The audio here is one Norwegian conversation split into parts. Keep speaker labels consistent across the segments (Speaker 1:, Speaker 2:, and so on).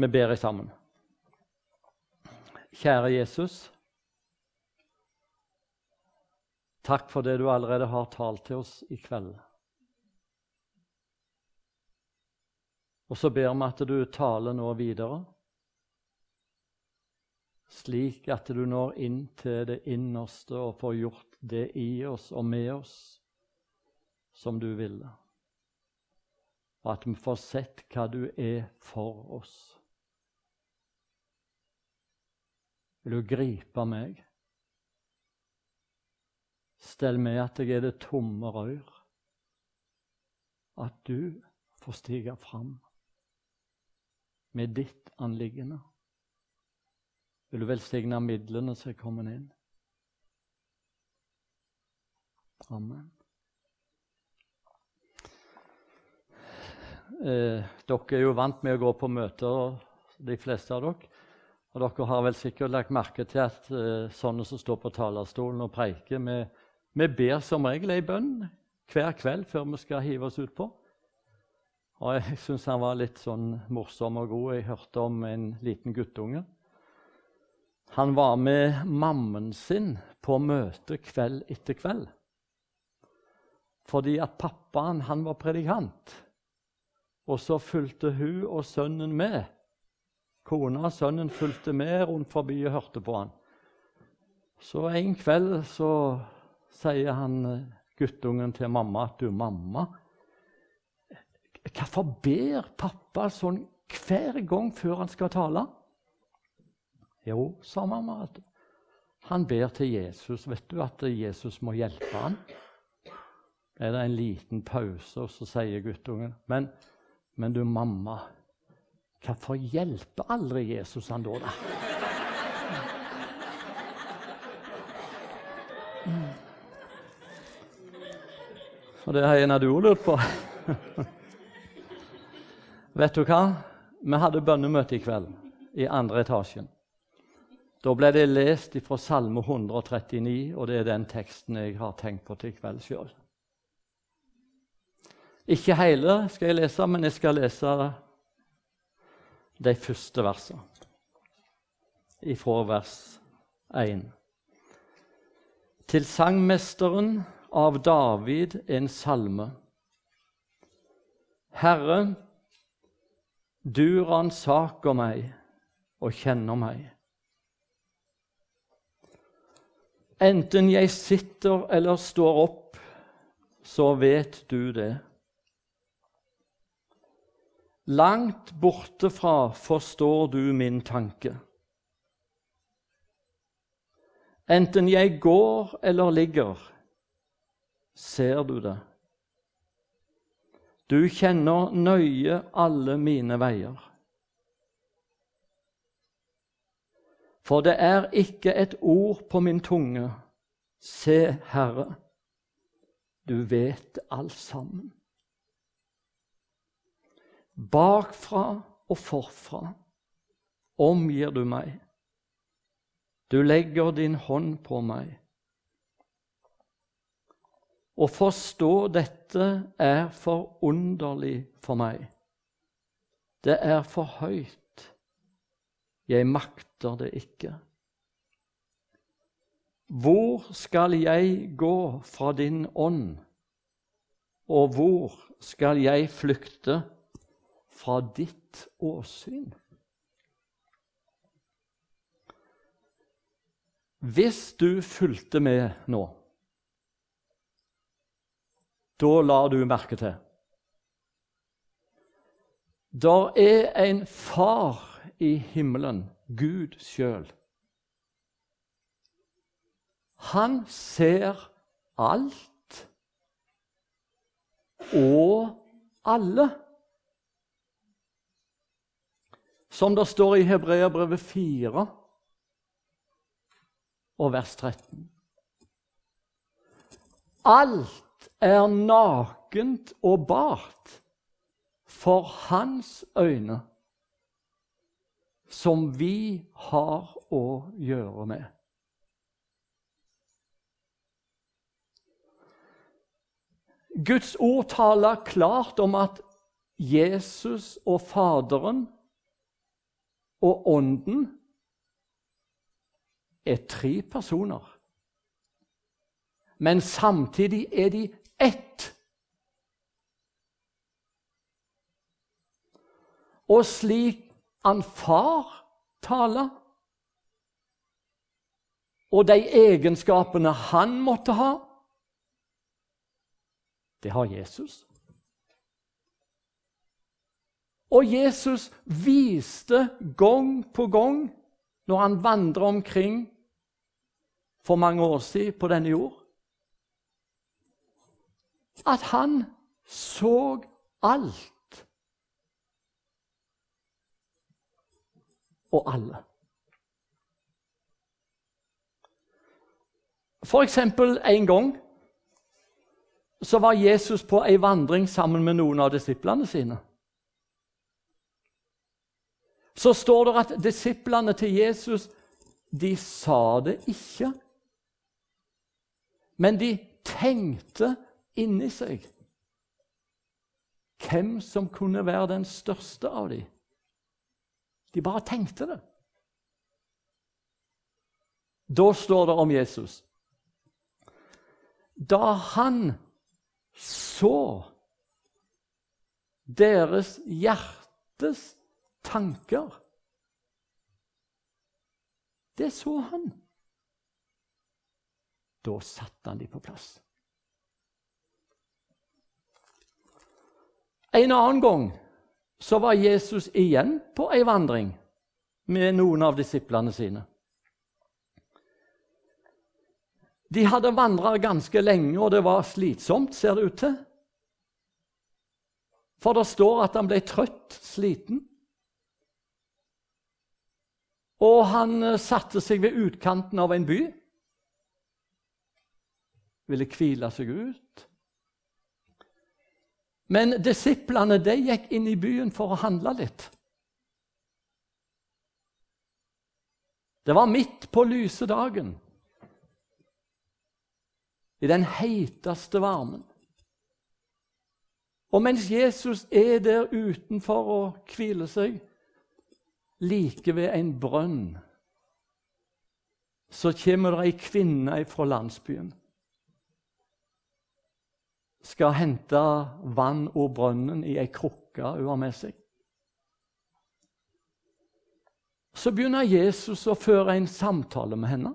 Speaker 1: Vi ber sammen. Kjære Jesus. Takk for det du allerede har talt til oss i kveld. Og så ber vi at du taler nå videre, slik at du når inn til det innerste og får gjort det i oss og med oss som du ville. Og at vi får sett hva du er for oss. Vil du gripe meg? Stell meg at jeg er det tomme rør. At du får stige fram med ditt anliggende. Vil du velsigne midlene som er kommet inn? Amen. Eh, dere er jo vant med å gå på møter, de fleste av dere. Og dere har vel sikkert lagt merke til at eh, sånne som står på talerstolen og preiker, vi, vi ber som regel ei bønn hver kveld før vi skal hive oss utpå. Og jeg syns han var litt sånn morsom og god. Jeg hørte om en liten guttunge. Han var med mammen sin på møte kveld etter kveld. Fordi at pappaen han var predikant. Og så fulgte hun og sønnen med. Kona og sønnen fulgte med rundt forbi og hørte på han. Så en kveld så sier han eh, guttungen til mamma at du, mamma Hvorfor ber pappa sånn hver gang før han skal tale? Jo, sa mamma, at han ber til Jesus. Vet du at Jesus må hjelpe ham? Er det en liten pause, og så sier guttungen men men du, mamma, hvorfor hjelper aldri Jesus han da, da? Og det har en av du lurt på. Vet du hva? Vi hadde bønnemøte i kveld i andre etasjen. Da ble det lest fra Salme 139, og det er den teksten jeg har tenkt på til i kveld sjøl. Ikke hele skal jeg lese, men jeg skal lese de første versene ifra vers 1. Til sangmesteren av David en salme. Herre, du ransaker meg og kjenner meg. Enten jeg sitter eller står opp, så vet du det. Langt borte fra forstår du min tanke. Enten jeg går eller ligger, ser du det. Du kjenner nøye alle mine veier. For det er ikke et ord på min tunge. Se, Herre, du vet alt sammen. Bakfra og forfra omgir du meg. Du legger din hånd på meg. Å forstå dette er forunderlig for meg. Det er for høyt. Jeg makter det ikke. Hvor skal jeg gå fra din ånd, og hvor skal jeg flykte fra ditt åsyn. Hvis du fulgte med nå, da la du merke til Der er en far i himmelen, Gud sjøl. Han ser alt og alle som det står i Hebreabrevet 4 og vers 13. Alt er nakent og bart for hans øyne, som vi har å gjøre med. Guds ord taler klart om at Jesus og Faderen og Ånden er tre personer. Men samtidig er de ett. Og slik han far taler, og de egenskapene han måtte ha, det har Jesus. Og Jesus viste gang på gang, når han vandra omkring for mange år siden på denne jord, at han så alt og alle. For eksempel en gang så var Jesus på ei vandring sammen med noen av disiplene sine. Så står det at disiplene til Jesus de sa det ikke. Men de tenkte inni seg hvem som kunne være den største av dem. De bare tenkte det. Da står det om Jesus. Da han så deres hjertes tanker Det så han. Da satte han de på plass. En annen gang så var Jesus igjen på ei vandring med noen av disiplene sine. De hadde vandra ganske lenge, og det var slitsomt, ser det ut til. For det står at han ble trøtt, sliten. Og han eh, satte seg ved utkanten av en by. Ville hvile seg ut. Men disiplene de gikk inn i byen for å handle litt. Det var midt på lyse dagen i den heiteste varmen. Og mens Jesus er der utenfor og hviler seg, like ved en brønn, så kommer det ei kvinne fra landsbyen. Skal hente vann og brønnen i ei krukke hun har med seg. Så begynner Jesus å føre en samtale med henne.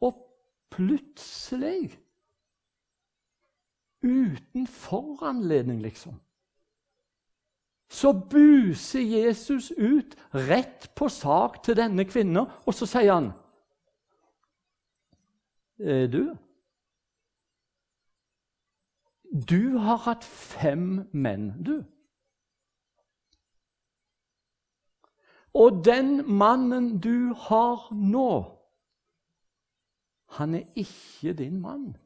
Speaker 1: Og plutselig Uten foranledning, liksom. Så buser Jesus ut rett på sak til denne kvinnen, og så sier han «Er Du Du har hatt fem menn, du. Og den mannen du har nå han er ikke din mann.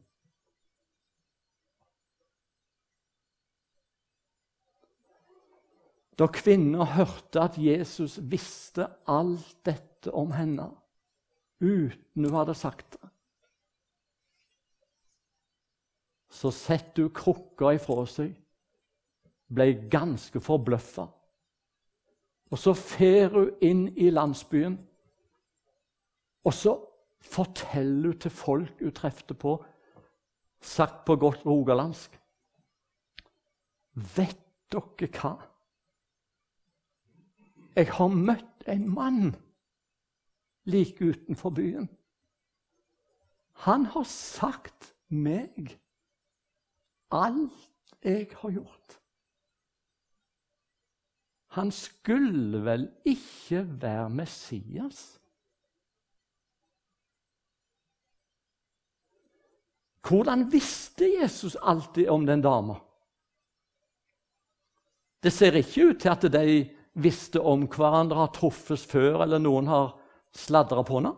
Speaker 1: Da kvinner hørte at Jesus visste alt dette om henne uten hun hadde sagt det, så setter hun krukka ifra seg, ble ganske forbløffa. Og så fer hun inn i landsbyen, og så forteller hun til folk hun trefte på, sagt på godt rogalandsk Vet dere hva? Jeg har møtt en mann like utenfor byen. Han har sagt meg alt jeg har gjort. Han skulle vel ikke være Messias? Hvordan visste Jesus alltid om den dama? Det ser ikke ut til at de visste om hverandre, har truffes før, eller noen har sladra på henne.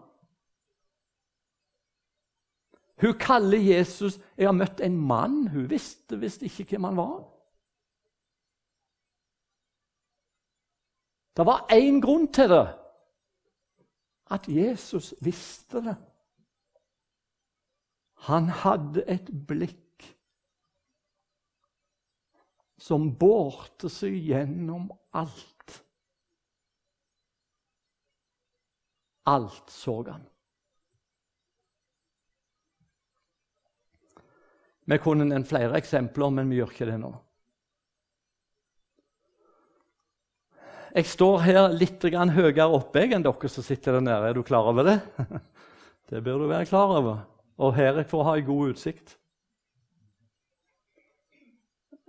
Speaker 1: Hun kaller Jesus 'Jeg har møtt en mann'. Hun visste visst ikke hvem han var. Det var én grunn til det. At Jesus visste det. Han hadde et blikk som bårte seg gjennom alt. Alt så han. Vi kunne nevnt flere eksempler, men vi gjør ikke det nå. Jeg står her litt høyere oppe enn dere som sitter der nede. Er du klar over det? Det bør du være klar over. Og her er for å ha en god utsikt.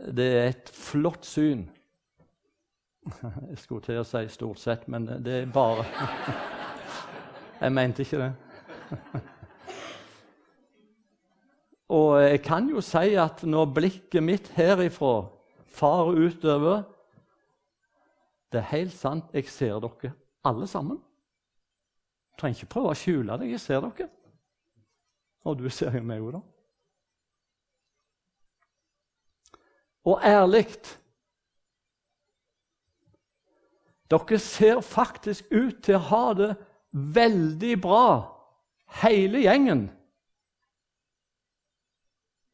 Speaker 1: Det er et flott syn. Jeg skulle til å si stort sett, men det er bare Jeg mente ikke det. Og jeg kan jo si at når blikket mitt herifra farer utover Det er helt sant, jeg ser dere alle sammen. Du trenger ikke prøve å skjule deg, jeg ser dere. Og du ser jo meg òg, da. Og ærlig Dere ser faktisk ut til å ha det veldig bra, hele gjengen.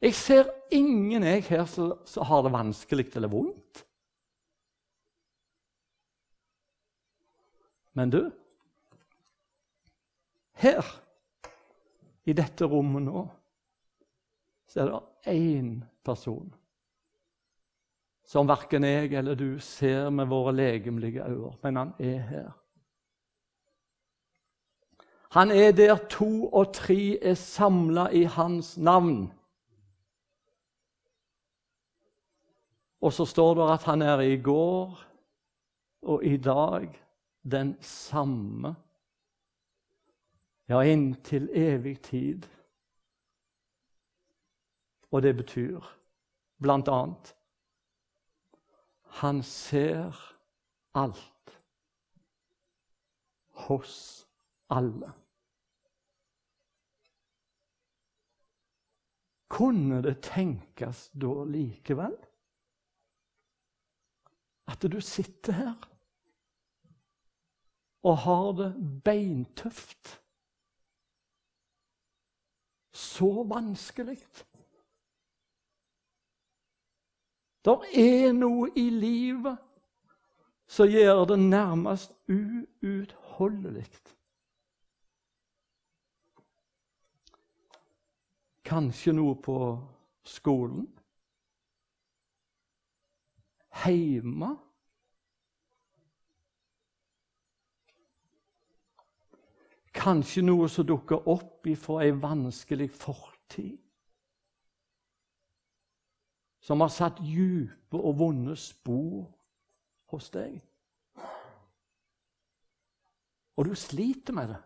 Speaker 1: Jeg ser ingen jeg her som har det vanskelig eller vondt. Men du Her, i dette rommet nå, så er det én person som verken jeg eller du ser med våre legemlige øyne, men han er her. Han er der to og tre er samla i hans navn. Og så står det at han er i går og i dag den samme. Ja, inntil evig tid. Og det betyr blant annet Han ser alt hos alle. Kunne det tenkes da likevel at du sitter her og har det beintøft. Så vanskelig. Det er noe i livet som gjør det nærmest uutholdelig. Kanskje noe på skolen? Hjemme? Kanskje noe som dukker opp ifra ei vanskelig fortid. Som har satt dype og vonde spor hos deg. Og du sliter med det.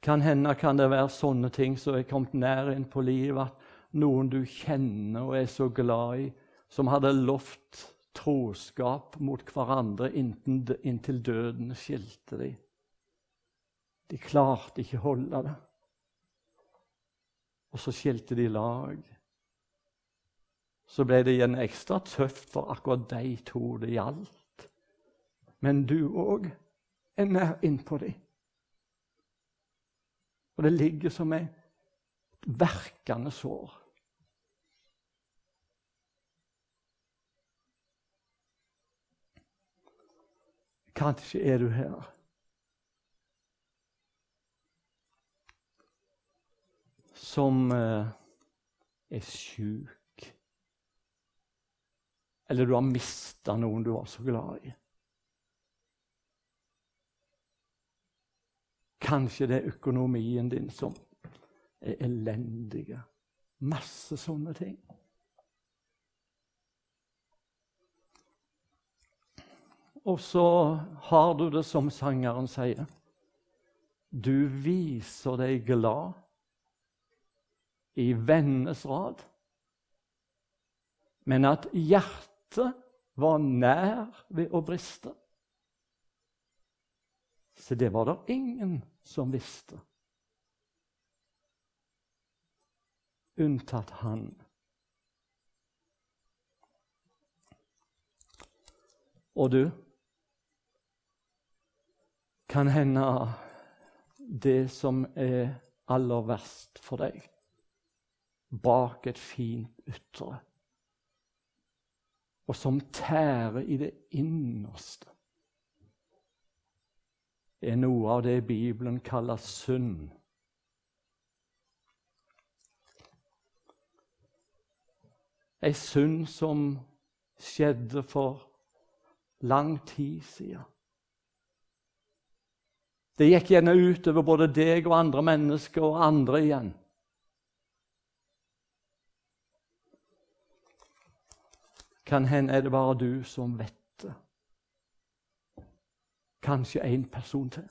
Speaker 1: Kan hende kan det være sånne ting som er kommet nær inn på livet, at noen du kjenner og er så glad i, som hadde lovt troskap mot hverandre inntil døden skilte de. De klarte ikke å holde det. Og så skilte de lag. Så ble det igjen ekstra tøft for akkurat de to det gjaldt. Men du òg er nær innpå dem. Og det ligger som et verkende sår. Kanskje er du her. Som eh, er sjuk. Eller du har mista noen du var så glad i. Kanskje det er økonomien din som er elendig. Masse sånne ting. Og så har du det som sangeren sier. Du viser deg glad i vennes rad, men at hjertet var nær ved å briste. Så det var det ingen som visste. Unntatt han. Og du kan hende det som er aller verst for deg, bak et fint ytre. Og som tærer i det innerste. Er noe av det Bibelen kaller synd. Ei synd som skjedde for lang tid siden. Det gikk gjerne utover både deg og andre mennesker og andre igjen. Kan hende er det bare du som vet. Kanskje én person til.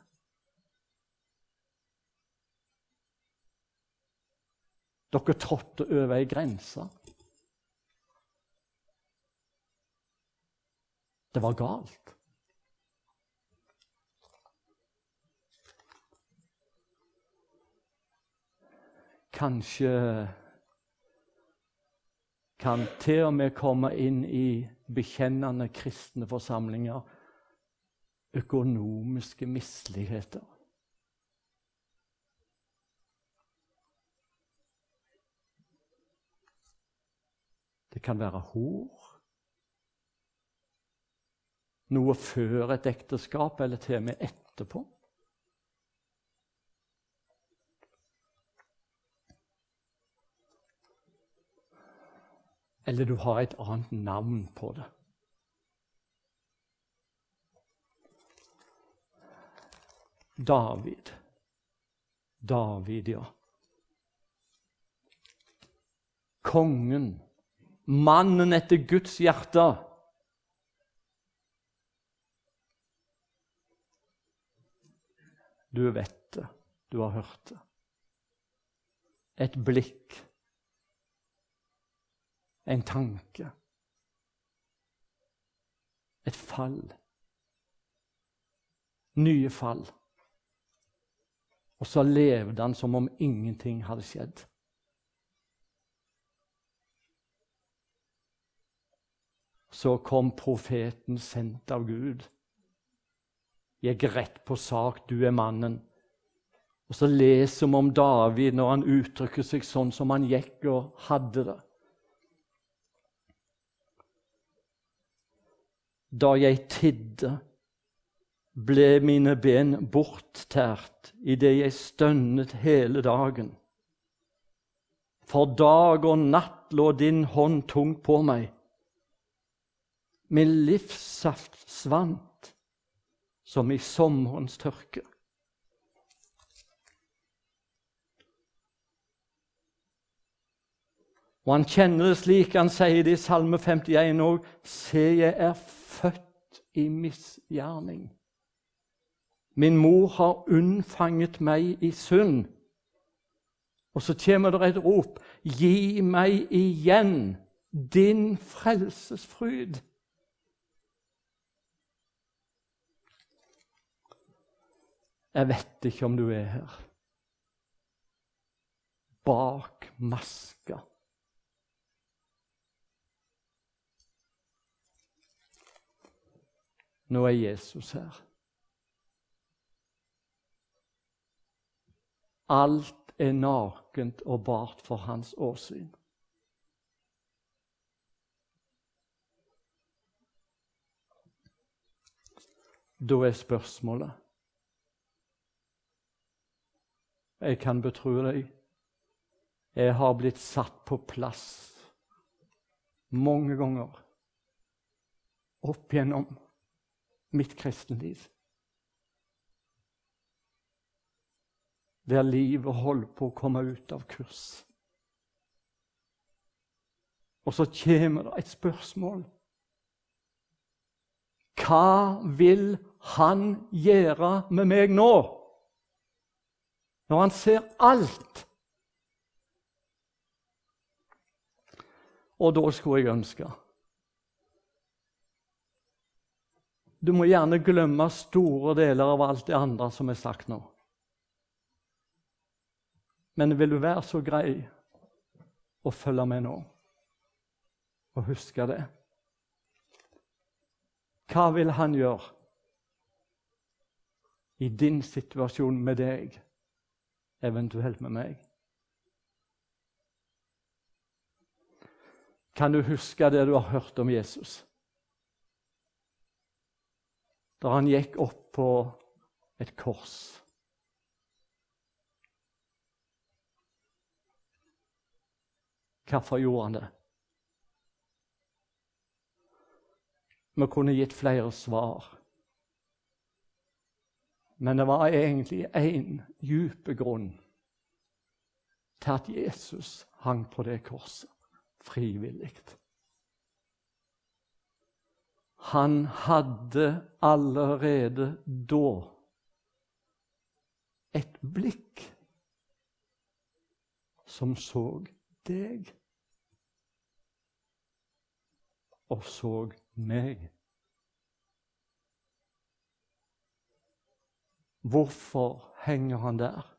Speaker 1: Dere trådte over ei grense. Det var galt. Kanskje kan til og med komme inn i bekjennende kristne forsamlinger økonomiske misligheter. Det kan være hor. Noe før et ekteskap, eller til og med etterpå. Eller du har et annet navn på det. David. David, ja. Kongen. Mannen etter Guds hjerte. Du vet det. Du har hørt det. Et blikk en tanke. Et fall. Nye fall. Og så levde han som om ingenting hadde skjedd. Så kom profeten sendt av Gud. Gikk rett på sak. Du er mannen. Og så leser vi om David når han uttrykker seg sånn som han gikk og hadde det. Da jeg tidde, ble mine ben borttært idet jeg stønnet hele dagen. For dag og natt lå din hånd tungt på meg. Min livssaft svant som i sommerens tørke. Og han kjenner det slik han sier det i Salme 51 òg. Se, jeg er født i misgjerning. Min mor har unnfanget meg i synd. Og så kommer det et rop. Gi meg igjen din frelsesfryd. Jeg vet ikke om du er her. Bak maska Nå er Jesus her. Alt er nakent og bart for hans åsyn. Da er spørsmålet Jeg kan betro deg jeg har blitt satt på plass mange ganger opp igjennom mitt kristenliv. Der livet holder på å komme ut av kurs. Og så kommer det et spørsmål. Hva vil han gjøre med meg nå? Når han ser alt. Og da skulle jeg ønske Du må gjerne glemme store deler av alt det andre som er sagt nå. Men vil du være så grei å følge med nå og huske det? Hva vil han gjøre i din situasjon med deg, eventuelt med meg? Kan du huske det du har hørt om Jesus? Da han gikk opp på et kors. Hvorfor gjorde han det? Vi kunne gitt flere svar. Men det var egentlig én dyp grunn til at Jesus hang på det korset frivillig. Han hadde allerede da et blikk som så deg og så meg. Hvorfor henger han der?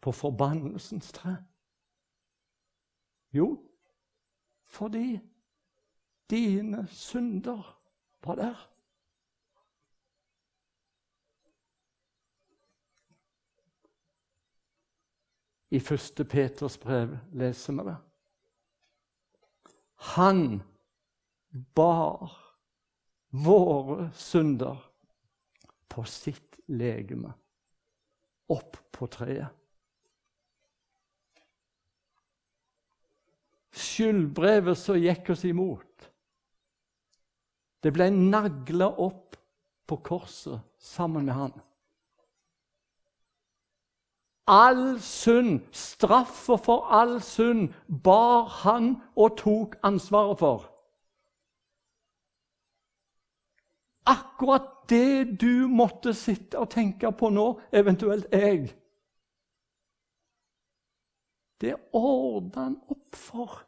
Speaker 1: På forbannelsens tre? Jo, fordi dine synder var der. I første Peters brev leser vi det. Han bar våre synder på sitt legeme opp på treet. Skyldbrevet som gikk oss imot, det ble nagla opp på korset sammen med han. All synd, straffa for all synd, bar han og tok ansvaret for. Akkurat det du måtte sitte og tenke på nå, eventuelt jeg, det ordna han opp for.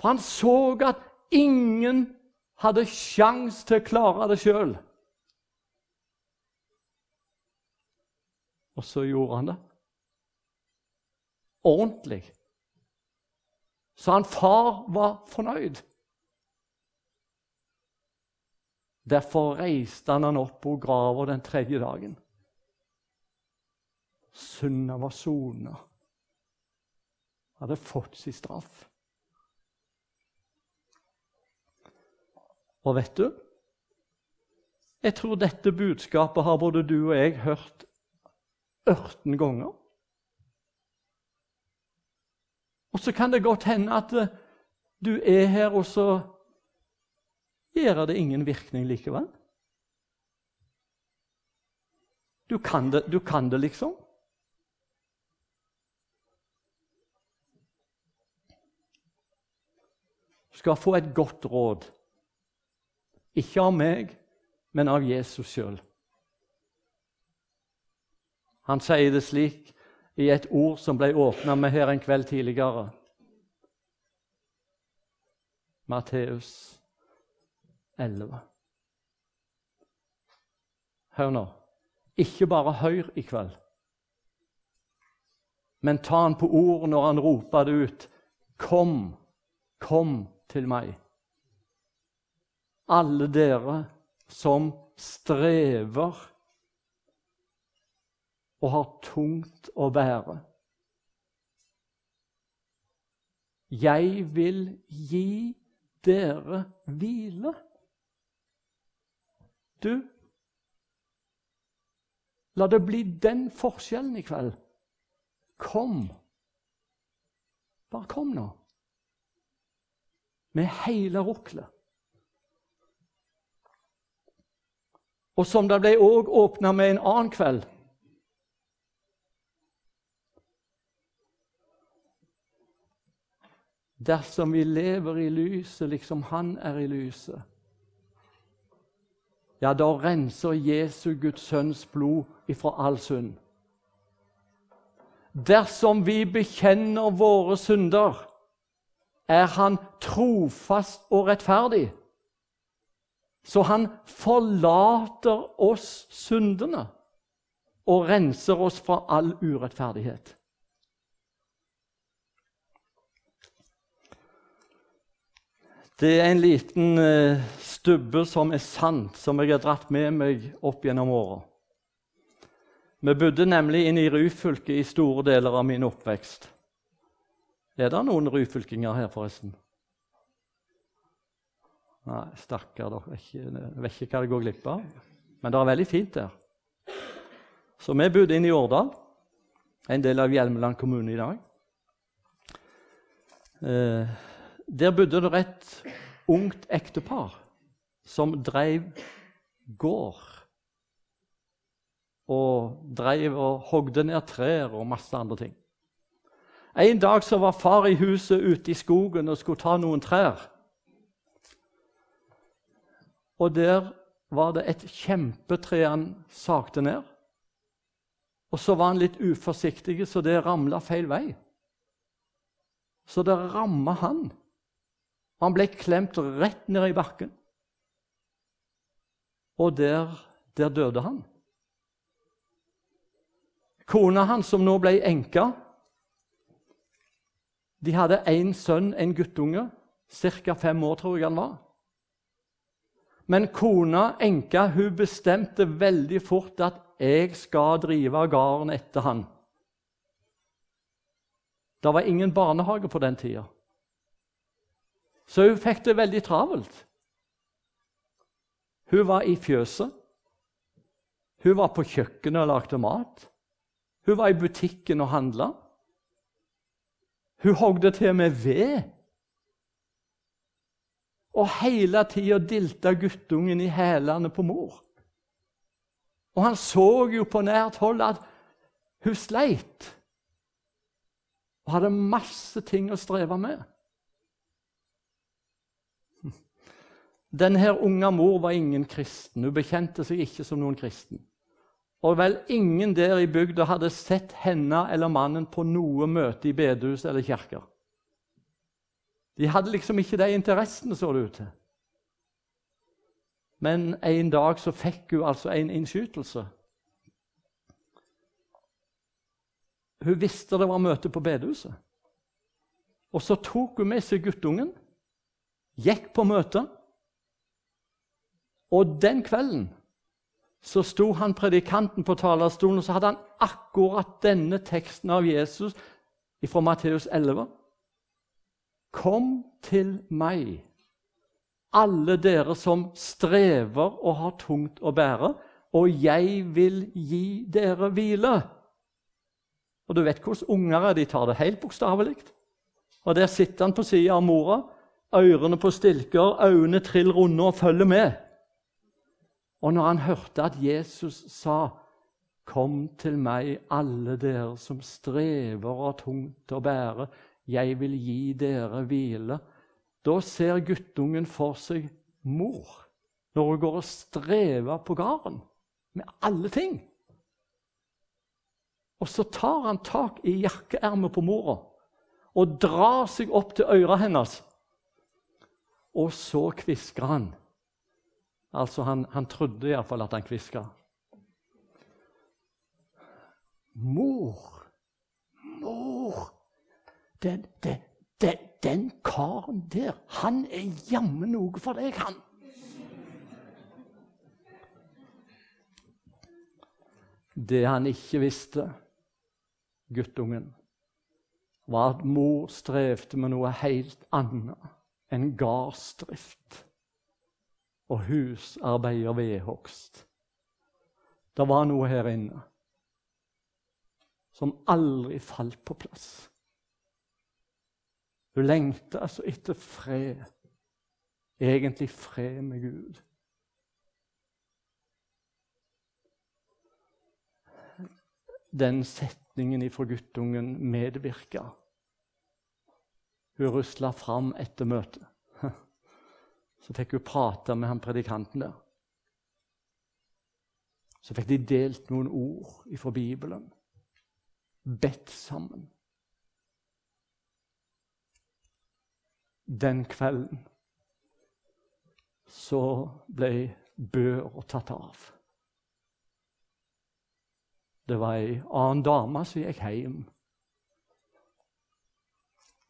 Speaker 1: For han så at ingen hadde sjans til å klare det sjøl. Og så gjorde han det. Ordentlig. Så han far var fornøyd. Derfor reiste han han opp og grava den tredje dagen. Synda var sona. Hadde fått sin straff. Og vet du Jeg tror dette budskapet har både du og jeg hørt 18 ganger. Og så kan det godt hende at du er her, og så gjør det ingen virkning likevel. Du kan det, du kan det liksom. Du skal få et godt råd. Ikke av meg, men av Jesus sjøl. Han sier det slik i et ord som ble åpna med her en kveld tidligere. Matteus 11. Hør nå. Ikke bare hør i kveld, men ta han på ord når han roper det ut. Kom, kom til meg. Alle dere som strever og har tungt å bære. Jeg vil gi dere hvile. Du, la det bli den forskjellen i kveld. Kom. Bare kom nå. Med hele ruklet. Og som det ble òg åpna med en annen kveld Dersom vi lever i lyset liksom Han er i lyset, ja, da renser Jesu Guds sønns blod ifra all synd. Dersom vi bekjenner våre synder, er Han trofast og rettferdig. Så han forlater oss syndene og renser oss fra all urettferdighet. Det er en liten uh, stubbe som er sant, som jeg har dratt med meg opp gjennom åra. Vi bodde nemlig inne i Ryfylke i store deler av min oppvekst. Er det noen ryfylkinger her, forresten? Nei, stakkar, dere vet ikke hva det går glipp av. Men det er veldig fint der. Så vi bodde inne i Årdal, en del av Hjelmeland kommune i dag. Eh, der bodde det et ungt ektepar som drev gård. Og drev og hogde ned trær og masse andre ting. En dag så var far i huset ute i skogen og skulle ta noen trær. Og der var det et kjempetre han sakte ned. Og så var han litt uforsiktig, så det ramla feil vei. Så det ramma han. Han ble klemt rett ned i bakken. Og der, der døde han. Kona hans, som nå ble enke, de hadde én sønn, en guttunge. Ca. fem år, tror jeg han var. Men kona, enka, hun bestemte veldig fort at 'jeg skal drive gården etter han'. Det var ingen barnehage på den tida. Så hun fikk det veldig travelt. Hun var i fjøset. Hun var på kjøkkenet og lagde mat. Hun var i butikken og handla. Hun hogde til med ved. Og hele tida dilta guttungen i hælene på mor. Og han så jo på nært hold at hun sleit og hadde masse ting å streve med. Denne unge mor var ingen kristen. Hun bekjente seg ikke som noen kristen. Og vel ingen der i bygda hadde sett henne eller mannen på noe møte i bedehus eller kirker. De hadde liksom ikke de interessene, så det ut til. Men en dag så fikk hun altså en innskytelse. Hun visste det var møte på bedehuset. Og så tok hun med seg guttungen, gikk på møtet. Og den kvelden så sto han predikanten på talerstolen, og så hadde han akkurat denne teksten av Jesus fra Matteus 11. Kom til meg, alle dere som strever og har tungt å bære, og jeg vil gi dere hvile. Og du vet hvordan unger er. De tar det helt bokstavelig. Og der sitter han på sida av mora, ørene på stilker, øynene trill runde og følger med. Og når han hørte at Jesus sa, 'Kom til meg, alle dere som strever og har tungt å bære, jeg vil gi dere hvile', da ser guttungen for seg mor når hun går og strever på gården med alle ting. Og så tar han tak i jakkeermet på mora og drar seg opp til øret hennes. Og så kvisker han. Altså, han, han trodde iallfall at han kviska. Mor, mor den, den, den, den, karen der, han er jammen noe for deg, han. Det han ikke visste, guttungen, var at mor strevde med noe helt annet enn gardsdrift og husarbeider og vedhogst. Det var noe her inne som aldri falt på plass. Hun lengta altså etter fred, egentlig fred med Gud. Den setningen ifra guttungen medvirka. Hun rusla fram etter møtet. Så fikk hun prate med han predikanten der. Så fikk de delt noen ord fra Bibelen. Bedt sammen. Den kvelden så ble børa tatt av. Det var ei annen dame som gikk hjem.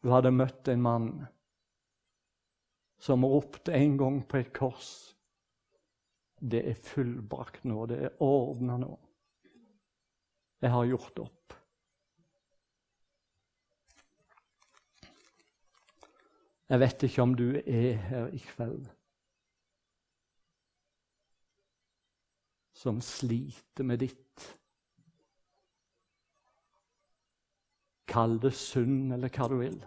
Speaker 1: Hun hadde møtt en mann som ropte en gang på et kors. Det er fullbrakt nå, det er ordna nå. Jeg har gjort opp. Jeg vet ikke om du er her i kveld som sliter med ditt. Kall det synd eller hva du vil.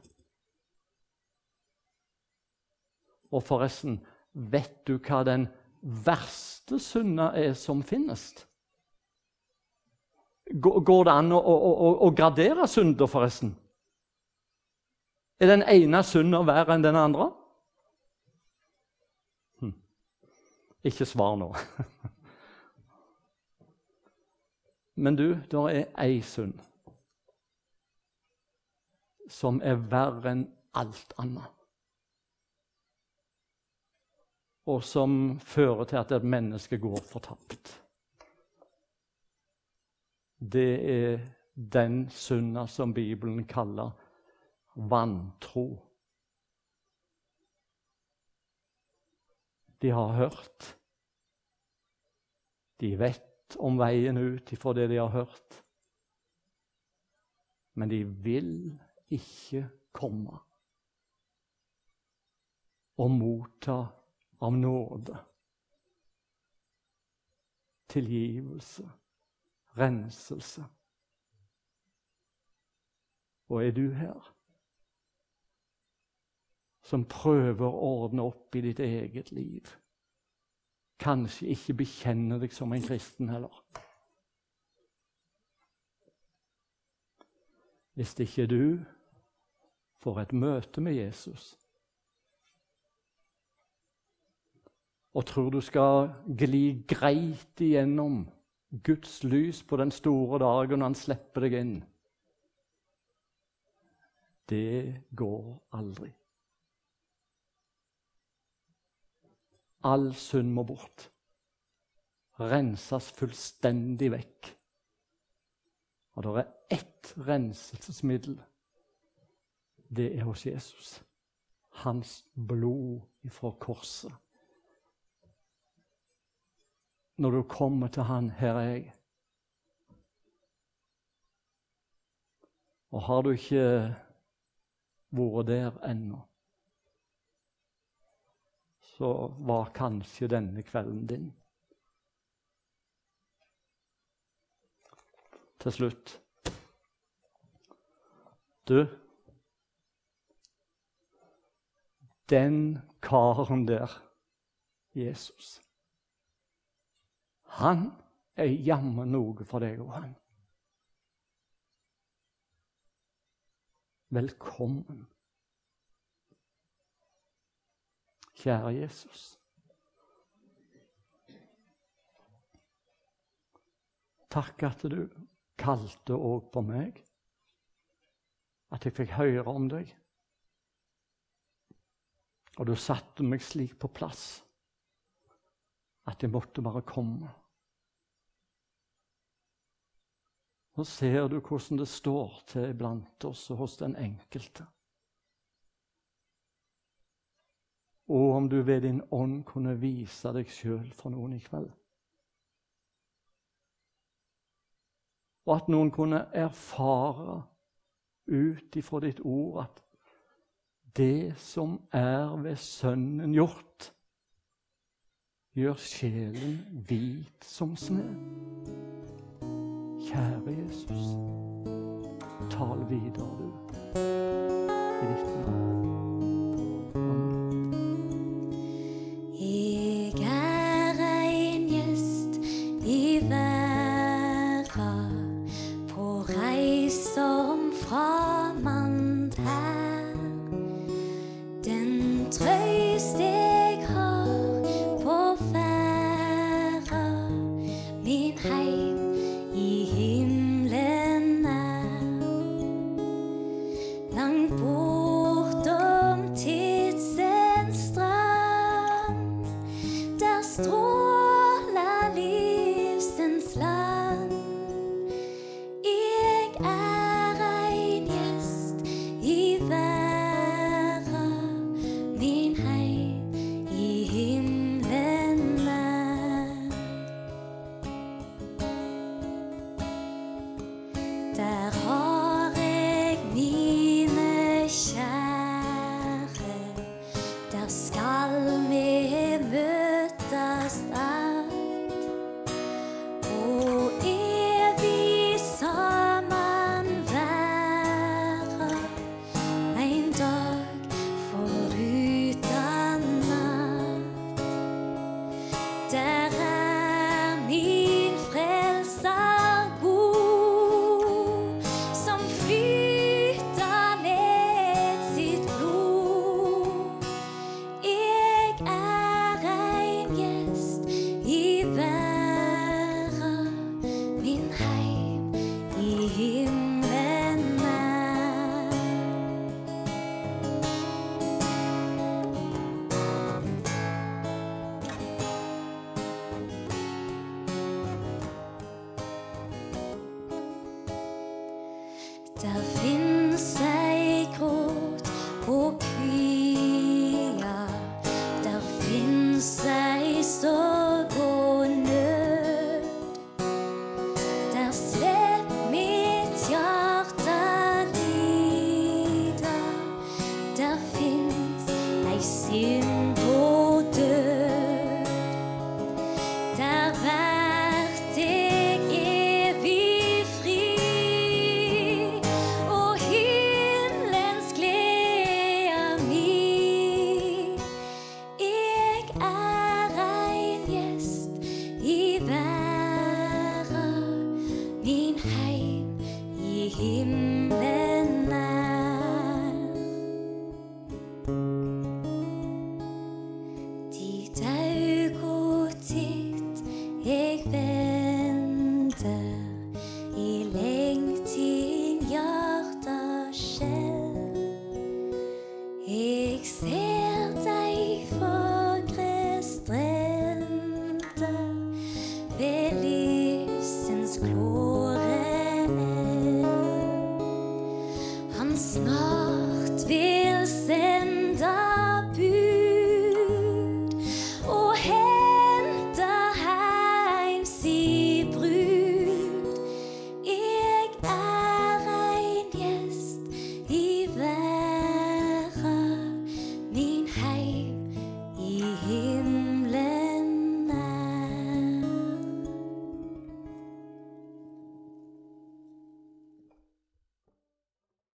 Speaker 1: Og forresten, vet du hva den verste synda er som finnes? Går det an å, å, å, å gradere synder, forresten? Er den ene synda verre enn den andre? Hm. Ikke svar nå. Men du, det er ei synd som er verre enn alt annet. Og som fører til at et menneske går fortapt. Det er den synda som Bibelen kaller vantro. De har hørt. De vet om veien ut ifra det de har hørt. Men de vil ikke komme og motta av nåde tilgivelse, renselse. Og er du her som prøver å ordne opp i ditt eget liv? Kanskje ikke bekjenner deg som en kristen heller. Hvis ikke du får et møte med Jesus og tror du skal gli greit igjennom Guds lys på den store dagen når han slipper deg inn Det går aldri. All synd må bort. Renses fullstendig vekk. Og det er ett renselsesmiddel det er hos Jesus. Hans blod ifra korset. Når du kommer til Han, her er jeg. Og har du ikke vært der ennå, så var kanskje denne kvelden din. Til slutt Du den karen der, Jesus, han er jammen noe for deg og han. Velkommen. Kjære Jesus. Takk at du kalte òg på meg. At jeg fikk høre om deg. Og du satte meg slik på plass at det måtte bare komme. Nå ser du hvordan det står til blant oss og hos den enkelte. Og om du ved din ånd kunne vise deg sjøl for noen i kveld. Og at noen kunne erfare ut ifra ditt ord at det som er ved Sønnen gjort, gjør sjelen hvit som snø. Kjære Jesus, tal videre, du, i ditt navn.